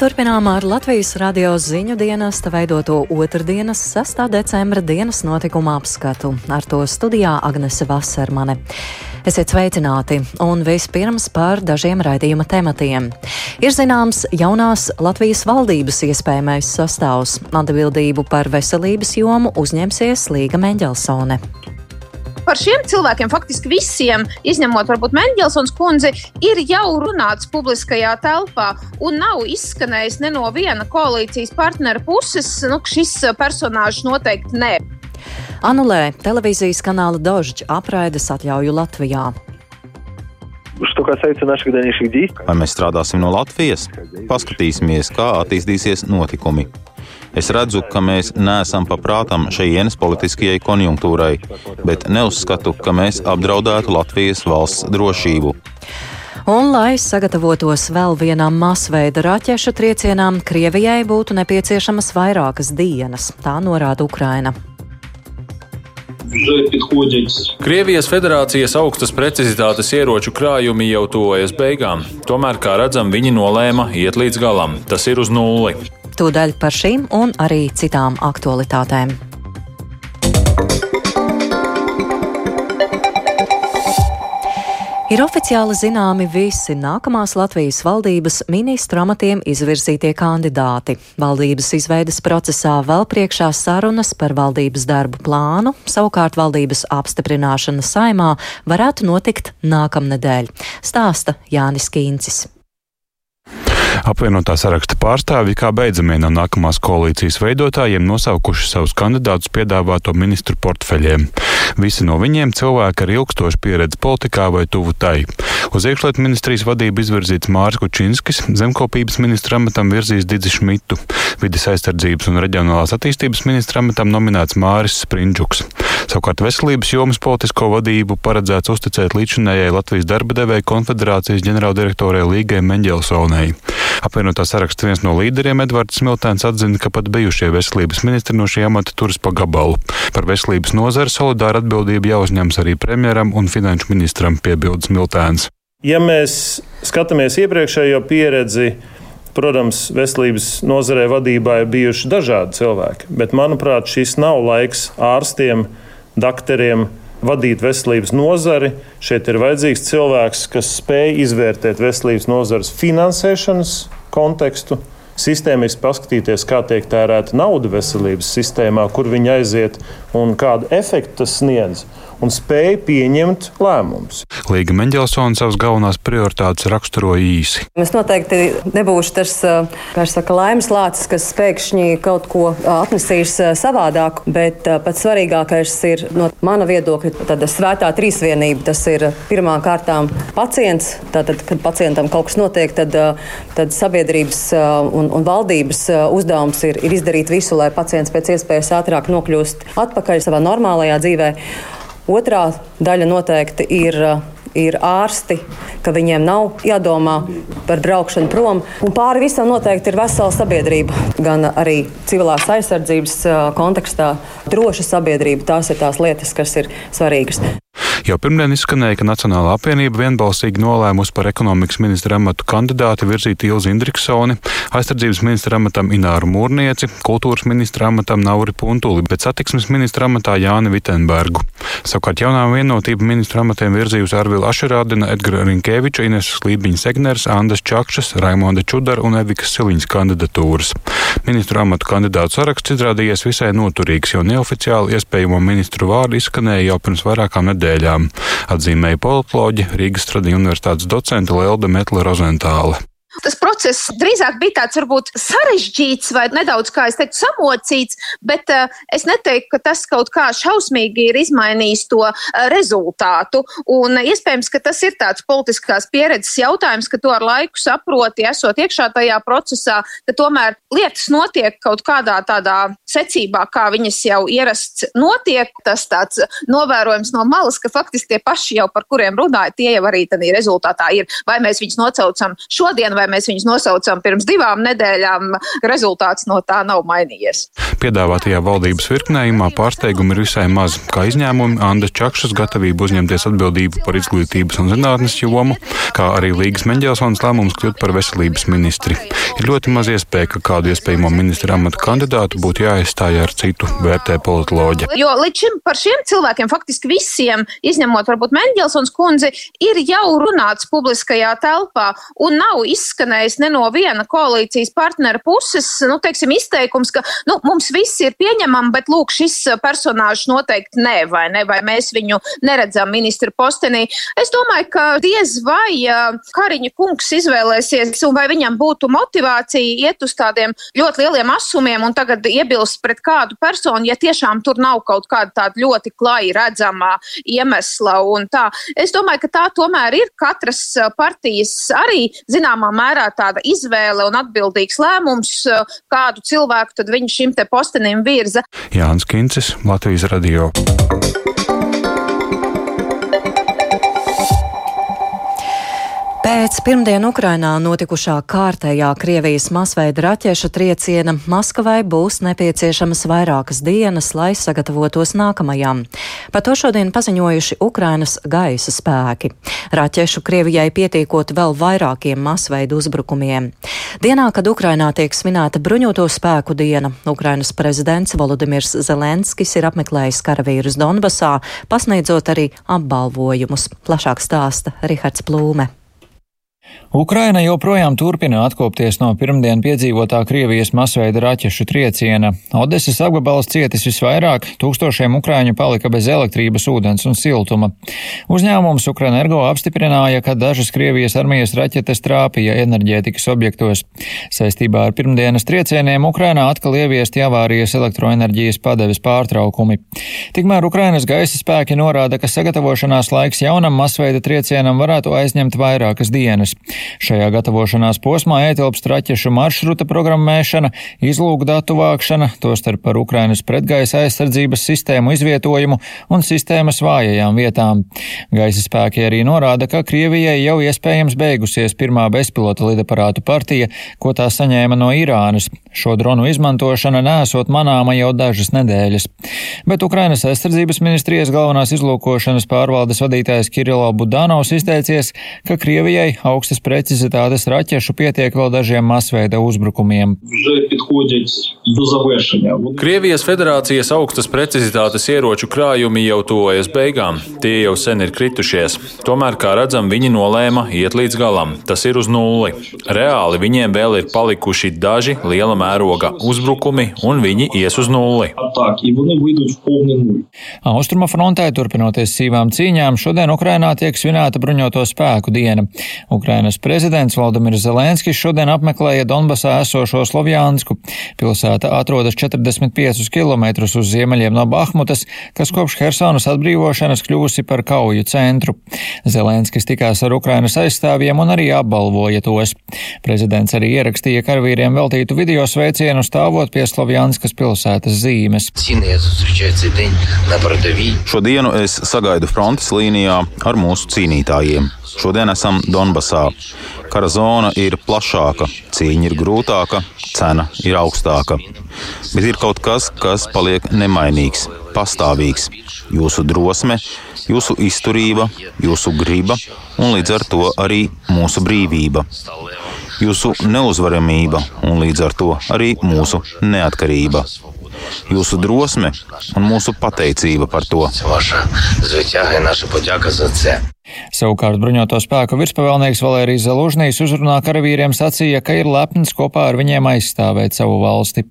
Turpinām ar Latvijas radio ziņu dienesta veidoto otrdienas 6. decembra dienas notikuma apskatu. Ar to studijā Agnese Vasermane. Esiet sveicināti, un vispirms par dažiem raidījuma tematiem. Ir zināms jaunās Latvijas valdības iespējamais sastāvs. Atbildību par veselības jomu uzņemsies Līga Mendelsone par šiem cilvēkiem, faktiski visiem, izņemot varbūt Mendelsons kundzi, ir jau runāts publiskajā telpā un nav izskanējis ne no viena koalīcijas partnera puses, nu, šis personāžs noteikti nē. Anulē televīzijas kanāla Dožģa apraides atļauju Latvijā. Vai mēs strādāsim no Latvijas? Paskatīsimies, kā attīstīsies notikumi. Es redzu, ka mēs neesam paprātam šajienes politiskajai konjunktūrai, bet neuzskatu, ka mēs apdraudētu Latvijas valsts drošību. Un, lai sagatavotos vēl vienam masveida raķešu triecienām, Krievijai būtu nepieciešamas vairākas dienas, tā norāda Ukraina. Krievijas federācijas augstas precizitātes ieroču krājumi jau tuvojas beigām. Tomēr, kā redzam, viņi nolēma iet līdz galam. Tas ir uz nulli. Tūdaļ par šīm un arī citām aktualitātēm. Ir oficiāli zināmi visi nākamās Latvijas valdības ministru amatiem izvirzītie kandidāti. Valdības izveidas procesā vēl priekšā sarunas par valdības darbu plānu, savukārt valdības apstiprināšana saimā varētu notikt nākamnedēļ, stāsta Jānis Kīncis. Apvienotā saraksta pārstāvji kā beidzamie no nākamās koalīcijas veidotājiem nosaukuši savus kandidātus piedāvāto ministru portfeļiem. Visi no viņiem cilvēki ar ilgstošu pieredzi politikā vai tuvu tai. Uz iekšlietu ministrijas vadību izvirzīts Mārs Kučinskis, zemkopības ministra amatam virzīs Didzi Šmitu, vidas aizsardzības un reģionālās attīstības ministra amatam nominēts Māris Sprindžuks. Savukārt veselības jomas politisko vadību paredzēts uzticēt līdzinējai Latvijas darba devēja konfederācijas ģenerāldirektorai Līgai Menģelsonai. Apvienotā saraksta viens no līderiem Edvards Smiltēns atzina, ka pat bijušie veselības ministri no šī amata turas pa gabalu. Par veselības nozari solidāra atbildība jāuzņems arī premjeram un finanšu ministram, piebilda Smiltēns. Ja mēs skatāmies iepriekšējo pieredzi, Protams, veselības nozarē vadībā ir bijuši dažādi cilvēki, bet, manuprāt, šis nav laiks ārstiem, doktoriem vadīt veselības nozari. Šeit ir vajadzīgs cilvēks, kas spēj izvērtēt veselības nozares finansēšanas kontekstu, sistēmiski paskatīties, kā tiek tērēta nauda veselības sistēmā, kur viņa aiziet un kādu efektu tas sniedz un spēja pieņemt lēmumus. Līga Mendelsona savas galvenās prioritātes raksturoja īsi. Es noteikti nebūšu tas, kā saka, laimes lācis, kas pēkšņi kaut ko atnesīs savādāk, bet pats svarīgākais ir no mana viedokļa tāda svētā trīsvienība. Tas ir pirmām kārtām pacients. Tātad, kad pacientam kaut kas notiek, tad, tad sabiedrības un, un valdības uzdevums ir, ir izdarīt visu, lai pacients pēc iespējas ātrāk nokļūst atpakaļ savā normālajā dzīvē. Otrā daļa noteikti ir ir ārsti, ka viņiem nav jādomā par braukšanu prom. Un pāri visam noteikti ir vesela sabiedrība, gan arī civilās aizsardzības kontekstā. Droša sabiedrība tās ir tās lietas, kas ir svarīgas. Jau pirmdien izskanēja, ka Nacionālā apvienība vienbalsīgi nolēmusi par ekonomikas ministra amatu kandidāti virzīt Ilzi Indriksoni, aizsardzības ministra amatam Ināru Mūrnieci, kultūras ministra amatam Nauri Puntuli, bet satiksmes ministra amatā Jāni Vitenbergu. Savukārt jaunā vienotība ministra amatiem virzījusi Arvilu Ašerādina, Edgara Rinkēviča, Ineses Lībiņa Segners, Andas Čakšas, Raimonda Čudara un Evikas Siliņas kandidatūras. Ministru amatu kandidātu saraksts izrādījies visai noturīgs, jo neoficiāli iespējamo ministru vārdu izskanēja jau pirms vairākām nedēļām atzīmēja politoloģi Rīgas Tradiņu universitātes docente Lelda Metla Rozentāle. Tas process drīzāk bija tāds varbūt sarežģīts vai nedaudz, kā es teiktu, samocīts, bet uh, es neteiktu, ka tas kaut kā šausmīgi ir izmainījis to uh, rezultātu. Un uh, iespējams, ka tas ir tāds politiskās pieredzes jautājums, ka to ar laiku saproti, esot iekšā tajā procesā, ka tomēr lietas notiek kaut kādā tādā secībā, kā viņas jau ierasts notiek. Tas tāds novērojums no malas, ka faktiski tie paši jau par kuriem runāja, tie jau arī tādā rezultātā ir. Vai mēs viņus nocaucam šodien, vai mēs viņus nosaucam pirms divām nedēļām, rezultāts no tā nav mainījies. Piedāvātajā valdības virknējumā pārsteigumi ir visai maz, kā izņēmumi Andas Čakšas gatavība uzņemties atbildību par izglītības un zinātnes jomu, kā arī Līgas Meņģelsons lēmums kļūt par veselības ministri. Ir ļoti maz iespēja, ka kādu iespējamo ministra amata kandidātu būtu jāaizstāj ar citu, vērtē politoloģi. Jo līdz šim par šiem cilvēkiem, faktiski visiem, izņemot varbūt Mendelsons kundzi, ir jau runāts publiskajā telpā un nav izskanējis ne no viena koalīcijas partnera puses, nu, teiksim, izteikums, ka, nu, mums viss ir pieņemami, bet, lūk, šis personāžs noteikti nē, vai ne, vai mēs viņu neredzam ministra postenī. Es domāju, ka diez vai Kariņa kungs izvēlēsies un vai viņam būtu motivācija iet uz tādiem ļoti lieliem asumiem un tagad iebilst pret kādu personu, ja tiešām tur nav kaut kāda tāda ļoti klāji redzamā iemesla un tā. Es domāju, ka tā tomēr ir katras partijas arī zināmā mērā tāda izvēle un atbildīgs lēmums, kādu cilvēku tad viņš šim te postenim virza. Jānis Kincis, Latvijas radio. Pēc pirmdien Ukrainā notikušā kārtējā Krievijas masveida raķešu trieciena Maskavai būs nepieciešamas vairākas dienas, lai sagatavotos nākamajam. Par to šodien paziņojuši Ukrainas gaisa spēki. Raķešu Krievijai pietiekot vēl vairākiem masveida uzbrukumiem. Dienā, kad Ukrainā tiek svinēta bruņoto spēku diena, Ukrainas prezidents Volodimirs Zelenskis ir apmeklējis karavīrus Donbasā, pasniedzot arī apbalvojumus. Plašāk stāsta Rihards Plūme. Ukraina joprojām turpina atkopties no pirmdien piedzīvotā Krievijas masveida raķešu trieciena. Odeses apgabals cietis visvairāk, tūkstošiem ukrāņu palika bez elektrības, ūdens un siltuma. Uzņēmums Ukrenergo apstiprināja, ka dažas Krievijas armijas raķetes trāpīja enerģētikas objektos. Saistībā ar pirmdienas triecieniem Ukrainā atkal ieviesti avārijas elektroenerģijas padeves pārtraukumi. Tikmēr Ukrainas gaisa spēki norāda, ka sagatavošanās laiks jaunam masveida triecienam varētu aizņemt vairākas dienas. Šajā gatavošanās posmā ietilpst raķešu maršruta programmēšana, izlūkdatu vākšana, tostarp par Ukrainas pretgaisa aizsardzības sistēmu izvietojumu un sistēmas vājajām vietām. Gaisa spēki arī norāda, ka Krievijai jau iespējams beigusies pirmā bezpilota lidaparātu partija, ko tā saņēma no Irānas. Šo dronu izmantošana nesot manāma jau dažas nedēļas. Bet Ukrainas aizsardzības ministrijas galvenās izlūkošanas pārvaldes vadītājs Kirilo Budanovs izteicies, ka Krievijai augstas precizitātes raķešu pietiek vēl dažiem masveida uzbrukumiem. Krievijas federācijas augstas precizitātes ieroču krājumi jau tuvojas beigām. Tie jau sen ir kritušies. Tomēr, kā redzam, viņi nolēma iet līdz galam. Tas ir uz nulli. Reāli viņiem vēl ir palikuši daži liela mēroga uzbrukumi, un viņi ies uz nulli. Austruma frontē, turpinoties sīvām cīņām, šodien Ukrainā tiek svinēta bruņoto spēku diena. Ukrainas prezidents Valdemirs Zelenskis šodien apmeklēja Donbasā esošo Slovjānsku. Pilsēta atrodas 45 km uz ziemeļiem no Bahmutas, kas kopš Hersonas atbrīvošanas kļūsi par kauju centru. Zelenskis tikās ar Ukrainas aizstāvjiem un arī apbalvoja tos. Prezidents arī ierakstīja karavīriem veltītu video sveicienu stāvot pie Slovjānskas pilsētas zīmes. Šodienu es sagaidu frontes līnijā ar mūsu cīnītājiem. Šodien esam Donbasā. Kara zona ir plašāka, cīņa ir grūtāka, cena ir augstāka. Bet ir kaut kas, kas paliek nemainīgs, pastāvīgs. Jūsu drosme, jūsu izturība, jūsu griba un līdz ar to arī mūsu brīvība. Jūsu neuzvaramība un līdz ar to arī mūsu neatkarība jūsu drosme un mūsu pateicība par to. Savukārt bruņoto spēku virspavēlnieks Valērijas Zalužnīs uzrunā karavīriem sacīja, ka ir lepns kopā ar viņiem aizstāvēt savu valsti.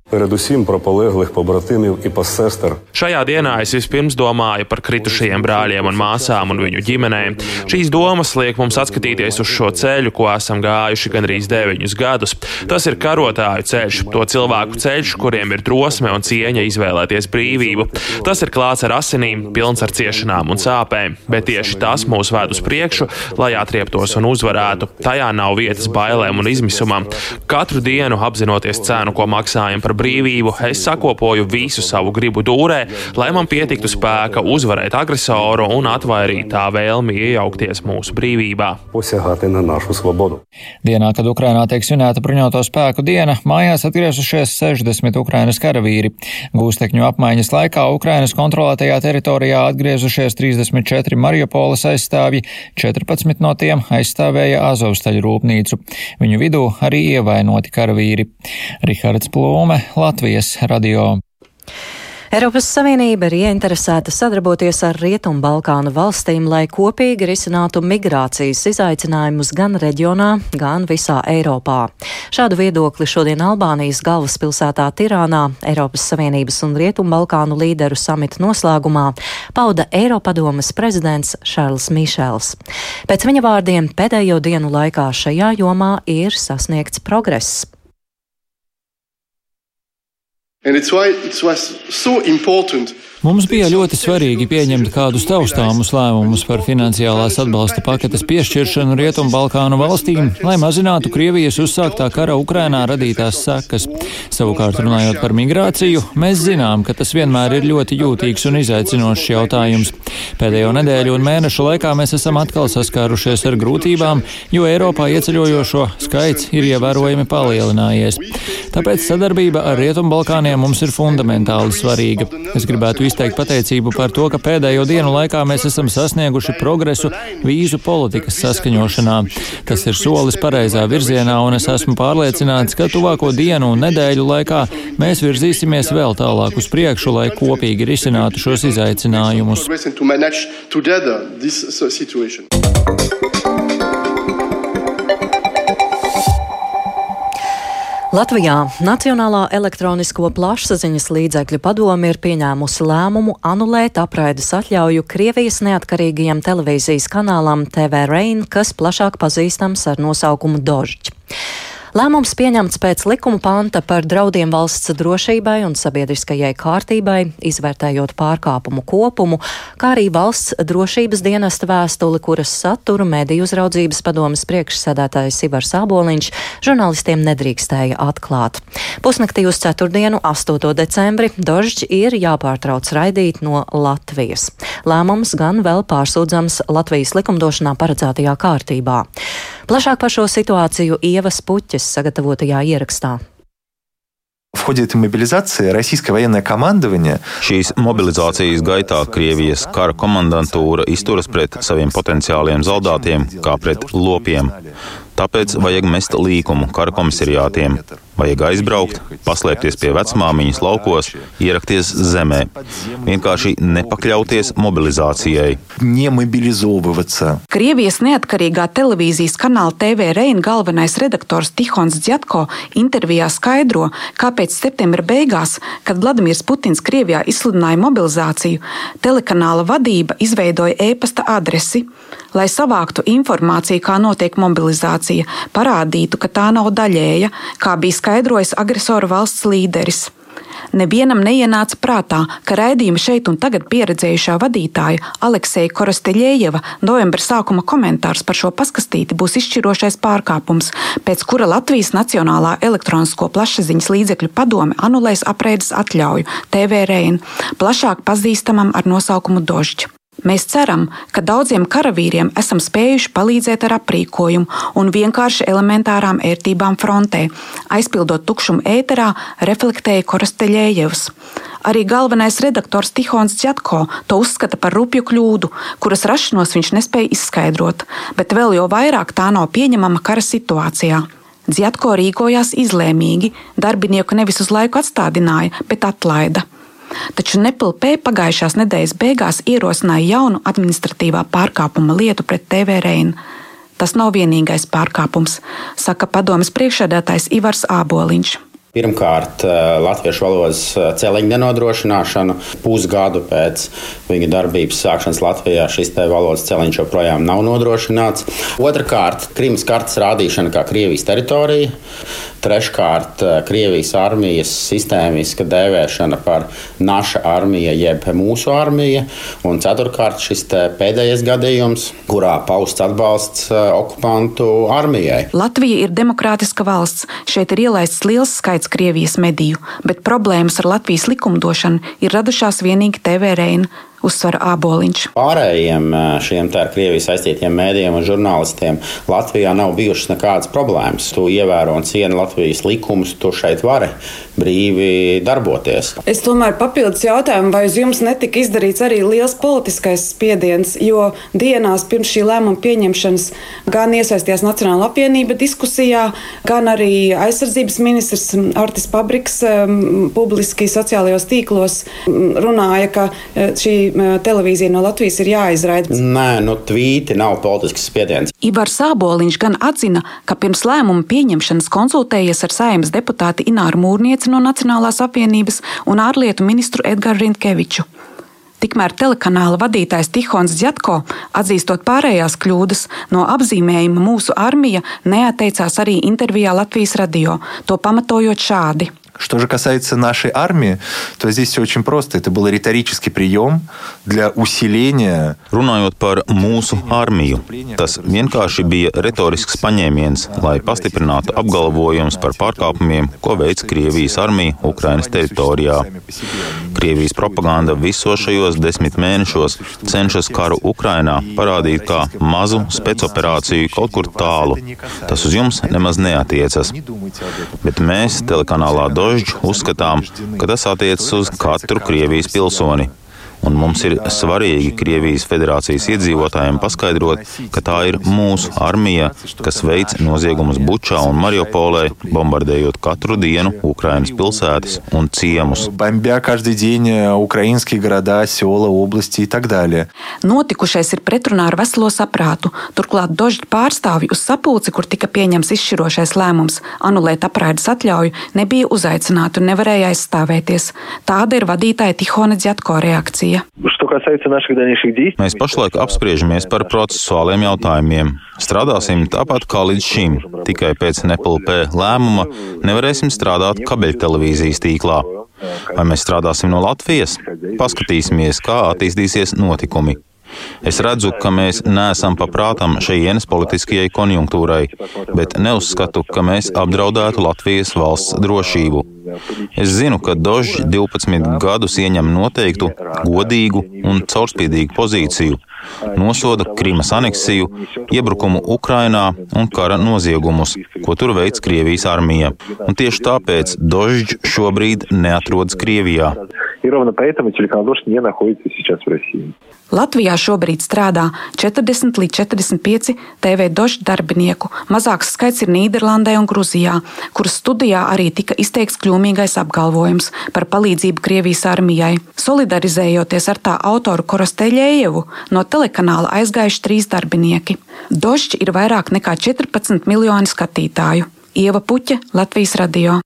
Šajā dienā es vispirms domāju par kritušajiem brāļiem un māsām un viņu ģimenēm. Šīs domas liek mums atskatīties uz šo ceļu, ko esam gājuši gandrīz deviņus gadus. Tas ir karotāju ceļš, to cilvēku ceļš, kuriem ir drosme un cieņa izvēlēties brīvību. Tas ir klāts ar asinīm, pilns ar ciešanām un sāpēm, bet tieši tas mūs ved iet uz priekšu, lai atrieptos un uzvarētu. Tajā nav vietas bailēm un izmisumam. Katru dienu apzinoties cenu, ko maksājam par brīvību, es sakopoju visu savu gribu dūrē, lai man pietiktu spēka uzvarēt agresoru un atvairīt tā vēlmi iejaukties mūsu brīvībā. Dienā, kad Ukrainā tiek svinēta bruņoto spēku diena, mājās atgriezušies 60 Ukrainas karavīri. Gūstekņu apmaiņas laikā Ukrainas kontrolētajā teritorijā atgriezušies 34 Mariupoles aizstāvji, 14 no tiem aizstāvēja Azovstaļu rūpnīcu. Viņu vidū arī ievainoti karavīri. Rihards Plūme, Latvijas radio. Eiropas Savienība ir ieinteresēta sadarboties ar Rietumu Balkānu valstīm, lai kopīgi risinātu migrācijas izaicinājumus gan reģionā, gan visā Eiropā. Šādu viedokli šodien Albānijas galvaspilsētā Tirānā Eiropas Savienības un Rietumu Balkānu līderu samita noslēgumā pauda Eiropadomas prezidents Šarls Mišels. Pēc viņa vārdiem pēdējo dienu laikā šajā jomā ir sasniegts progress. And it's why it was so important Mums bija ļoti svarīgi pieņemt kādus taustāmus lēmumus par finansiālās atbalsta paketes piešķiršanu Rietumu Balkānu valstīm, lai mazinātu Krievijas uzsāktā kara Ukrainā radītās sekas. Savukārt, runājot par migrāciju, mēs zinām, ka tas vienmēr ir ļoti jūtīgs un izaicinošs jautājums. Pēdējo nedēļu un mēnešu laikā mēs esam atkal saskārušies ar grūtībām, jo Eiropā ieceļojošo skaits ir ievērojami palielinājies. Tāpēc sadarbība ar Rietumu Balkāniem mums ir fundamentāli svarīga. Es gribētu izteikt pateicību par to, ka pēdējo dienu laikā mēs esam sasnieguši progresu vīzu politikas saskaņošanā. Tas ir solis pareizā virzienā, un es esmu pārliecināts, ka tuvāko dienu un nedēļu laikā mēs virzīsimies vēl tālāk uz priekšu, lai kopīgi risinātu šos izaicinājumus. Latvijā Nacionālā elektronisko plašsaziņas līdzekļu padome ir pieņēmusi lēmumu anulēt apraides atļauju Krievijas neatkarīgajam televīzijas kanālam TV Rain, kas plašāk pazīstams ar nosaukumu Dožģi. Lēmums pieņemts pēc likuma panta par draudiem valsts drošībai un sabiedriskajai kārtībai, izvērtējot pārkāpumu kopumu, kā arī valsts drošības dienesta vēstuli, kuras saturu mediju uzraudzības padomas priekšsēdētājs Ivars Āboliņš žurnālistiem nedrīkstēja atklāt. Pusnaktī uz ceturtdienu, 8. decembri, Dožģi ir jāpārtrauc raidīt no Latvijas. Lēmums gan vēl pārsūdzams Latvijas likumdošanā paredzētajā kārtībā. Plašāk par šo situāciju Ievas Puķes sagatavotajā ierakstā. В ходе этой мобилизации российское военное командование Šīs mobilizācijas gaitā Krievijas kara komandantūra izturas pret saviem potenciāliem zaudātiem kā pret lopiem. Tāpēc vajag mest līkumu kara komisariātiem. Vajag aizbraukt, paslēpties pie vecmāmiņas laukos, ierakties zemē. Vienkārši nepakļauties mobilizācijai. Krievijas neatkarīgā televīzijas kanāla TV Reina galvenais redaktors Tihons Dzjatko intervijā skaidro, kāpēc septembra beigās, kad Vladimirs Putins Krievijā izsludināja mobilizāciju, telekanāla vadība izveidoja e-pasta adresi lai savāktu informāciju, kā notiek mobilizācija, parādītu, ka tā nav daļēja, kā bija skaidrojis agresora valsts līderis. Nevienam neienāca prātā, ka raidījuma šeit un tagad pieredzējušā vadītāja Aleksēja Korosteļieva novembra sākuma komentārs par šo paskastīti būs izšķirošais pārkāpums, pēc kura Latvijas Nacionālā elektronisko plašsaziņas līdzekļu padome anulēs apreides atļauju TV Rein, plašāk pazīstamam ar nosaukumu Dožģi. Mēs ceram, ka daudziem karavīriem esam spējuši palīdzēt ar aprīkojumu un vienkārši elementārām ērtībām frontē, aizpildot tukšumu ēterā, reflektēja Korasteļējevs. Arī galvenais redaktors Tihons Džatko to uzskata par rupju kļūdu, kuras rašanos viņš nespēja izskaidrot, bet vēl jau vairāk tā nav pieņemama kara situācijā. Džatko rīkojās izlēmīgi, darbinieku nevis uz laiku atstādināja, bet atlaida. Taču NPLP pagājušās nedēļas beigās ierosināja jaunu administratīvā pārkāpuma lietu pret TV Reinu. Tas nav vienīgais pārkāpums, saka padomas priekšsēdētājs Ivars Āboliņš. Pirmkārt, eh, latviešu valodas eh, celiņa nenodrošināšana. Pusgadu pēc viņa darbības sākšanas Latvijā šis valodas celiņš joprojām nav nodrošināts. Otrakārt, Krimas kartes rādīšana kā Krievijas teritorija. Treškārt, Krievijas armijas sistēmiska dēvēšana par naša armija jeb mūsu armija. Un ceturkārt, šis pēdējais gadījums, kurā pausts atbalsts okupantu armijai. Latvija ir demokrātiska valsts. Šeit ir ielaists liels skaits Krievijas mediju, bet problēmas ar Latvijas likumdošanu ir radušās vienīgi TV Reina uzsver Āboliņš. Pārējiem šiem tā ar Krieviju saistītiem mēdījiem un žurnālistiem Latvijā nav bijušas nekādas problēmas. Tu ievēro un cieni Latvijas likumus, tu šeit vari brīvi darboties. Es tomēr papildus jautājumu, vai uz jums netika izdarīts arī liels politiskais spiediens, jo dienās pirms šī lēmuma pieņemšanas gan iesaistījās Nacionāla apvienība diskusijā, gan arī aizsardzības ministrs Artis Pabriks publiski sociālajos tīklos runāja, ka šī televīzija no Latvijas ir jāizraida. Nē, nu tvīti nav politisks spiediens. Ivars Sāboliņš gan atzina, ka pirms lēmuma pieņemšanas konsultējies ar saimnes deputāti Ināru Mūrnieci no Nacionālās apvienības un ārlietu ministru Edgars Rintkeviču. Tikmēr telekanāla vadītājs Tihons Zjatko, atzīstot pārējās kļūdas, no apzīmējuma mūsu armija neatteicās arī intervijā Latvijas radio, to pamatojot šādi. Что же касается нашей армии, то здесь все очень просто. Это был риторический прием для усиления. Runājot par mūsu armiju, tas vienkārši bija retorisks paņēmiens, lai pastiprinātu apgalvojumus par pārkāpumiem, ko veic Krievijas armija Ukrainas teritorijā. Krievijas propaganda visos šajos desmit mēnešos cenšas karu Ukrainā parādīt kā mazu spēcoperāciju kaut kur tālu. Tas uz jums nemaz neatiecas. Bet mēs telekanālā Doža Dožģi uzskatām, ka tas attiecas uz katru Krievijas pilsoni. Un mums ir svarīgi Krievijas federācijas iedzīvotājiem paskaidrot, ka tā ir mūsu armija, kas veic noziegumus Bučā un Mariupolē, bombardējot katru dienu Ukrainas pilsētas un ciemus. Notikušais ir pretrunā ar veselo saprātu. Turklāt Dožģi pārstāvji uz sapulci, kur tika pieņemts izšķirošais lēmums anulēt apraides atļauju, nebija uzaicināti un nevarēja aizstāvēties. Tāda ir vadītāja Tihona Dzjatko reakcija. Krievija. Mēs pašlaik apspriežamies par procesuāliem jautājumiem. Strādāsim tāpat kā līdz šim, tikai pēc NPLP lēmuma nevarēsim strādāt kabeļtelevīzijas tīklā. Vai mēs strādāsim no Latvijas? Paskatīsimies, kā attīstīsies notikumi. Es redzu, ka mēs neesam paprātam šejienes politiskajai konjunktūrai, bet neuzskatu, ka mēs apdraudētu Latvijas valsts drošību. Es zinu, ka Dožs 12 gadus ieņem noteiktu, godīgu un caurspīdīgu pozīciju, nosoda Krimas aneksiju, iebrukumu Ukrainā un kara noziegumus, ko tur veids Krievijas armija. Un tieši tāpēc Dožs šobrīd neatrodas Krievijā. И ровно поэтому телеканал «Дождь» не находится сейчас в России. Latvijā šobrīd strādā 40 līdz 45 TV došu darbinieku. Mazāks skaits ir Nīderlandē un Gruzijā, kuras studijā arī tika izteikts kļūmīgais apgalvojums par palīdzību Krievijas armijai. Solidarizējoties ar tā autoru Korosteļējevu, no telekanāla aizgājuši trīs darbinieki. Došķi ir vairāk nekā 14 miljoni skatītāju. Ieva Puķa, Latvijas radio.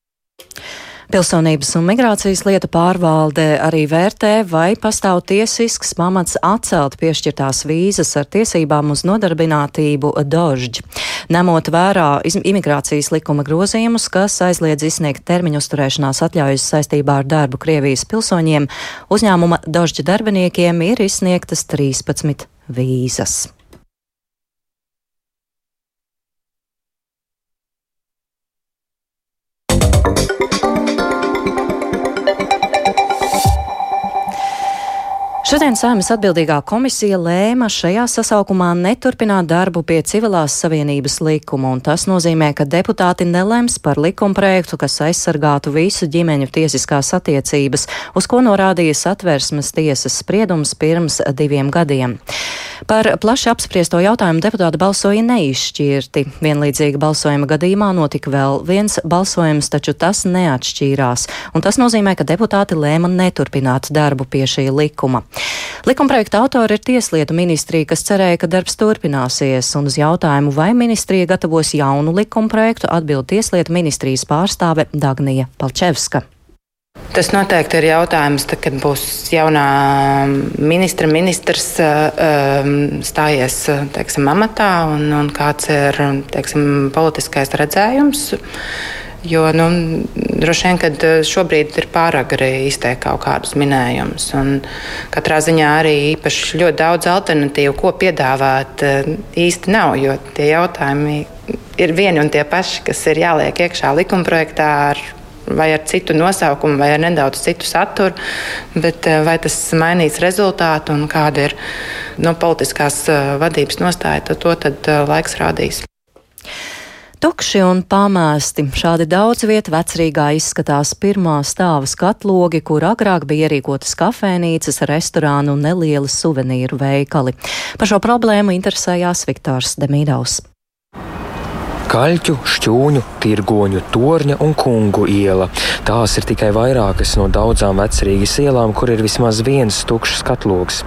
Pilsonības un migrācijas lietu pārvalde arī vērtē, vai pastāv tiesisks pamats atcelt piešķirtās vīzas ar tiesībām uz nodarbinātību dožģi. Ņemot vērā imigrācijas likuma grozījumus, kas aizliedz izsniegt termiņu uzturēšanās atļaujas saistībā ar darbu Krievijas pilsoņiem, uzņēmuma dožģi darbiniekiem ir izsniegtas 13 vīzas. Šodien Sēmas atbildīgā komisija lēma šajā sasaukumā neturpināt darbu pie civilās savienības likuma, un tas nozīmē, ka deputāti nelems par likumprojektu, kas aizsargātu visu ģimeņu tiesiskās attiecības, uz ko norādīja satversmes tiesas spriedums pirms diviem gadiem. Par plaši apspriesto jautājumu deputāti balsoja neizšķirti. Vienlīdzīga balsojuma gadījumā notika vēl viens balsojums, taču tas neatšķīrās, un tas nozīmē, ka deputāti lēma neturpināt darbu pie šī likuma. Likumprojekta autori ir Tieslietu ministrija, kas cerēja, ka darbs turpināsies, un uz jautājumu, vai ministrija gatavos jaunu likumprojektu, atbild Tieslietu ministrijas pārstāve Dagnija Palčevska. Tas noteikti ir jautājums, tad, kad būs jaunā ministra, ministrs um, stājies teiksim, amatā un, un kāds ir teiksim, politiskais redzējums. Jo nu, droši vien, ka šobrīd ir pārāk arī izteikt kaut kādus minējumus. Katrā ziņā arī īpaši ļoti daudz alternatīvu, ko piedāvāt, īsti nav. Jo tie jautājumi ir vieni un tie paši, kas ir jāliek iekšā likumprojektā ar vai ar citu nosaukumu, vai ar nedaudz citu saturu, bet vai tas mainīs rezultātu un kāda ir no politiskās vadības nostāja, tad to tad laiks rādīs. Tukši un pamēsti šādi daudz vietu vecrīgā izskatās pirmā stāva skatlogi, kur agrāk bija ierīkotas kafēnīcas, restorānu un nelieli suvenīru veikali. Par šo problēmu interesējās Viktors Demīdaus. Kaļķu, šķūņu, tirgoņu, torņa un kungu iela. Tās ir tikai vairākas no daudzām vecrīgas ielām, kur ir vismaz viens tukšs skatlogs.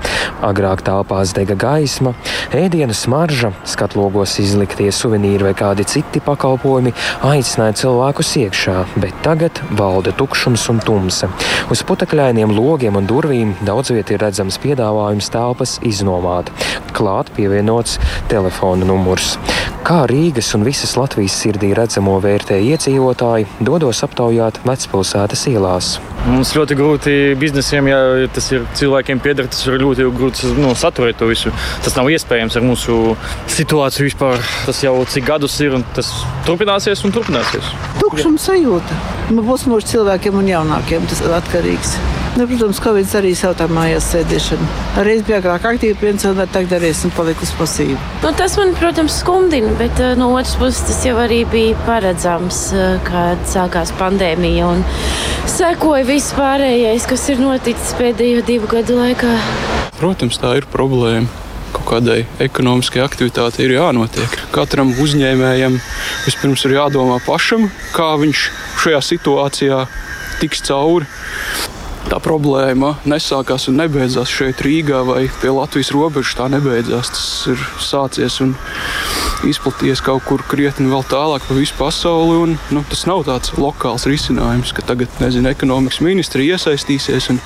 Agrāk telpās dega gaisma, ēdienu smarža, skatlogos izliktie suvenīri vai kādi citi pakalpojumi aicināja cilvēkus iekšā, bet tagad valda tukšums un tumsa. Uz putekļainiem logiem un durvīm daudz viet ir redzams piedāvājums telpas iznomāt. Klāt pievienots telefona numurs. Kā Rīgas un visas Latvijas sirdī redzamo vērtē iedzīvotāji, dodos aptaujāt vecpilsētas ielās. Mums ļoti grūti biznesiem, ja tas ir cilvēkiem pieder, tas ir ļoti grūti nu, saturēt to visu. Tas nav iespējams ar mūsu situāciju vispār. Tas jau cik gadus ir un tas turpināsies un turpināsies. Tukšuma sajūta. Nu, būs mūsu cilvēkiem un jaunākiem tas atkarīgs. Nu, protams, Covid arī savu tā mājās sēdēšanu. Reiz bija agrāk aktīvi pensionāri, tagad arī esmu palikusi pasīva. Nu, tas man, protams, skumdina, bet uh, no otras puses tas jau arī bija paredzams, uh, kad sākās pandēmija un sekoja viss pārējais, kas ir noticis pēdējo divu gadu laikā. Protams, tā ir problēma kaut kādai ekonomiskai aktivitātei ir jānotiek. Katram uzņēmējam vispirms ir jādomā pašam, kā viņš šajā situācijā tiks cauri tā problēma nesākās un nebeidzās šeit, Rīgā vai pie Latvijas robežas. Tā nebeidzās. Tas ir sācies un izplatījies kaut kur krietni vēl tālāk pa visu pasauli. Un, nu, tas nav tāds lokāls risinājums, ka tagad nezinu, ekonomikas ministri iesaistīsies un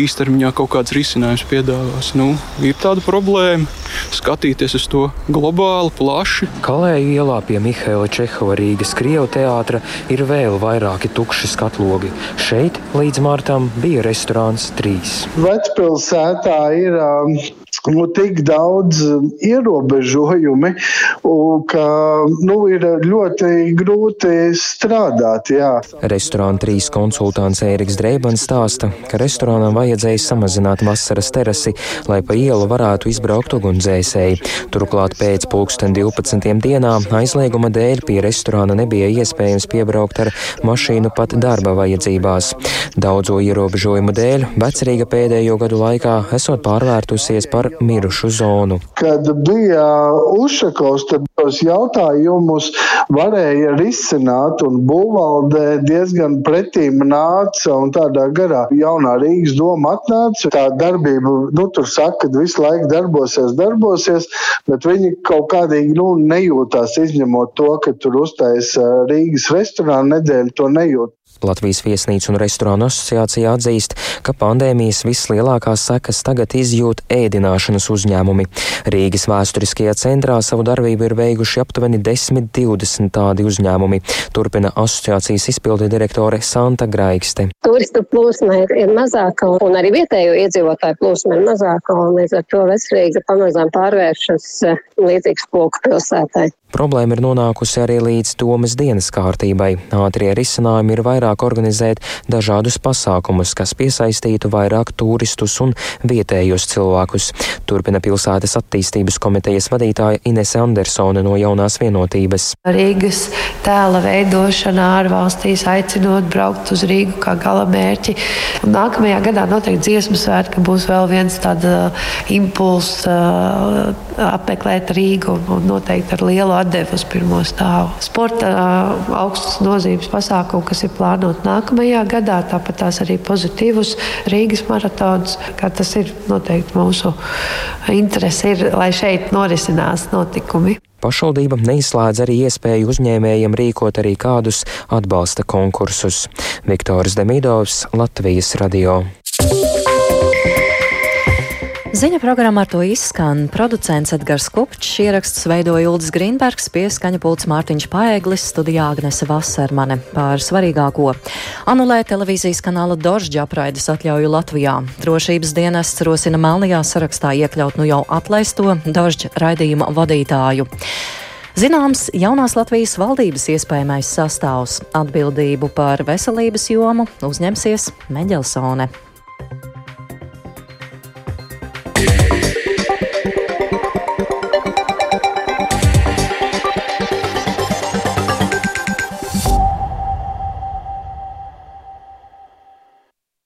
īstermiņā kaut kāds risinājums piedāvās. Nu, ir tāda problēma skatīties uz to globāli, plaši. Kalēju ielā pie Mihaila Čehova Rīgas Krievu teātra ir vēl vairāki tukši skatlogi. Šeit līdz martam bija restorāns trīs. Vecpilsētā ir um, nu, tik daudz um, ierobežojumi, ka nu, ir ļoti grūti strādāt. Jā. Restorāna trīs konsultants Ēriks Dreibans stāsta, ka restorānam vajadzēja samazināt vasaras terasi, lai pa ielu varētu izbraukt ugunsdzēsēji. Turklāt pēc pulksten 12 dienā aizlieguma dēļ pie restorāna nebija iespējams piebraukt ar mašīnu pat darba vajadzībās. Daudzo ierobežojumu dēļ vecrīga pēdējo gadu laikā esot pārvērtusies par mirušu zonu. Kad bija Ušakovs, tad tos jautājumus varēja risināt, un būvvaldē diezgan pretīm nāca un tādā garā jaunā Rīgas doma atnāca. Tā darbība, nu, tur saka, ka visu laiku darbosies, darbosies, bet viņi kaut kādīgi nu, nejūtās, izņemot to, ka tur uztais Rīgas restorāna nedēļu, to nejūt. Latvijas viesnīcu un restorānu asociācija atzīst, ka pandēmijas vislielākās sekas tagad izjūt ēdināšanas uzņēmumi. Rīgas vēsturiskajā centrā savu darbību ir veikuši aptuveni 10-20 tādi uzņēmumi, turpina asociācijas izpildu direktore Santa Graikste. Turistu plūsma ir, ir mazāka un arī vietējo iedzīvotāju plūsma ir mazāka un līdz ar to Vecrīga pamazām pārvēršas eh, līdzīgs spoku pilsētai. Problēma ir nonākusi arī līdz domas dienas kārtībai. Ātrie risinājumi ir vairāk organizēt dažādus pasākumus, kas piesaistītu vairāk turistus un vietējos cilvēkus. Turpina pilsētas attīstības komitejas vadītāja Inese Andersone no jaunās vienotības. Rīgas tēla veidošana ārvalstīs aicinot braukt uz Rīgu kā gala mērķi. Un nākamajā gadā noteikti dziesmu svētki būs vēl viens tāds uh, impulss uh, apmeklēt Rīgu un noteikti ar lielu atdevi uz pirmo stāvu. Sporta augstas nozīmes pasākumu, kas ir plānot nākamajā gadā, tāpat tās arī pozitīvus Rīgas maratons, kā tas ir noteikti mūsu interese, ir, lai šeit norisinās notikumi. Pašvaldība neizslēdz arī iespēju uzņēmējiem rīkot arī kādus atbalsta konkursus. Viktors Demidovs, Latvijas radio. Ziņa programma ar to izskan. Producents Edgars Kupčs, ieraksts veidoja Uldis Grīnbergs, pieskaņa pults Mārtiņš Paeglis, studijā Agnese Vasermane par svarīgāko. Anulē televīzijas kanāla Dožģa apraides atļauju Latvijā. Drošības dienests rosina melnajā sarakstā iekļaut nu jau atlaisto Dožģa raidījuma vadītāju. Zināms, jaunās Latvijas valdības iespējamais sastāvs atbildību par veselības jomu uzņemsies Meģelsone.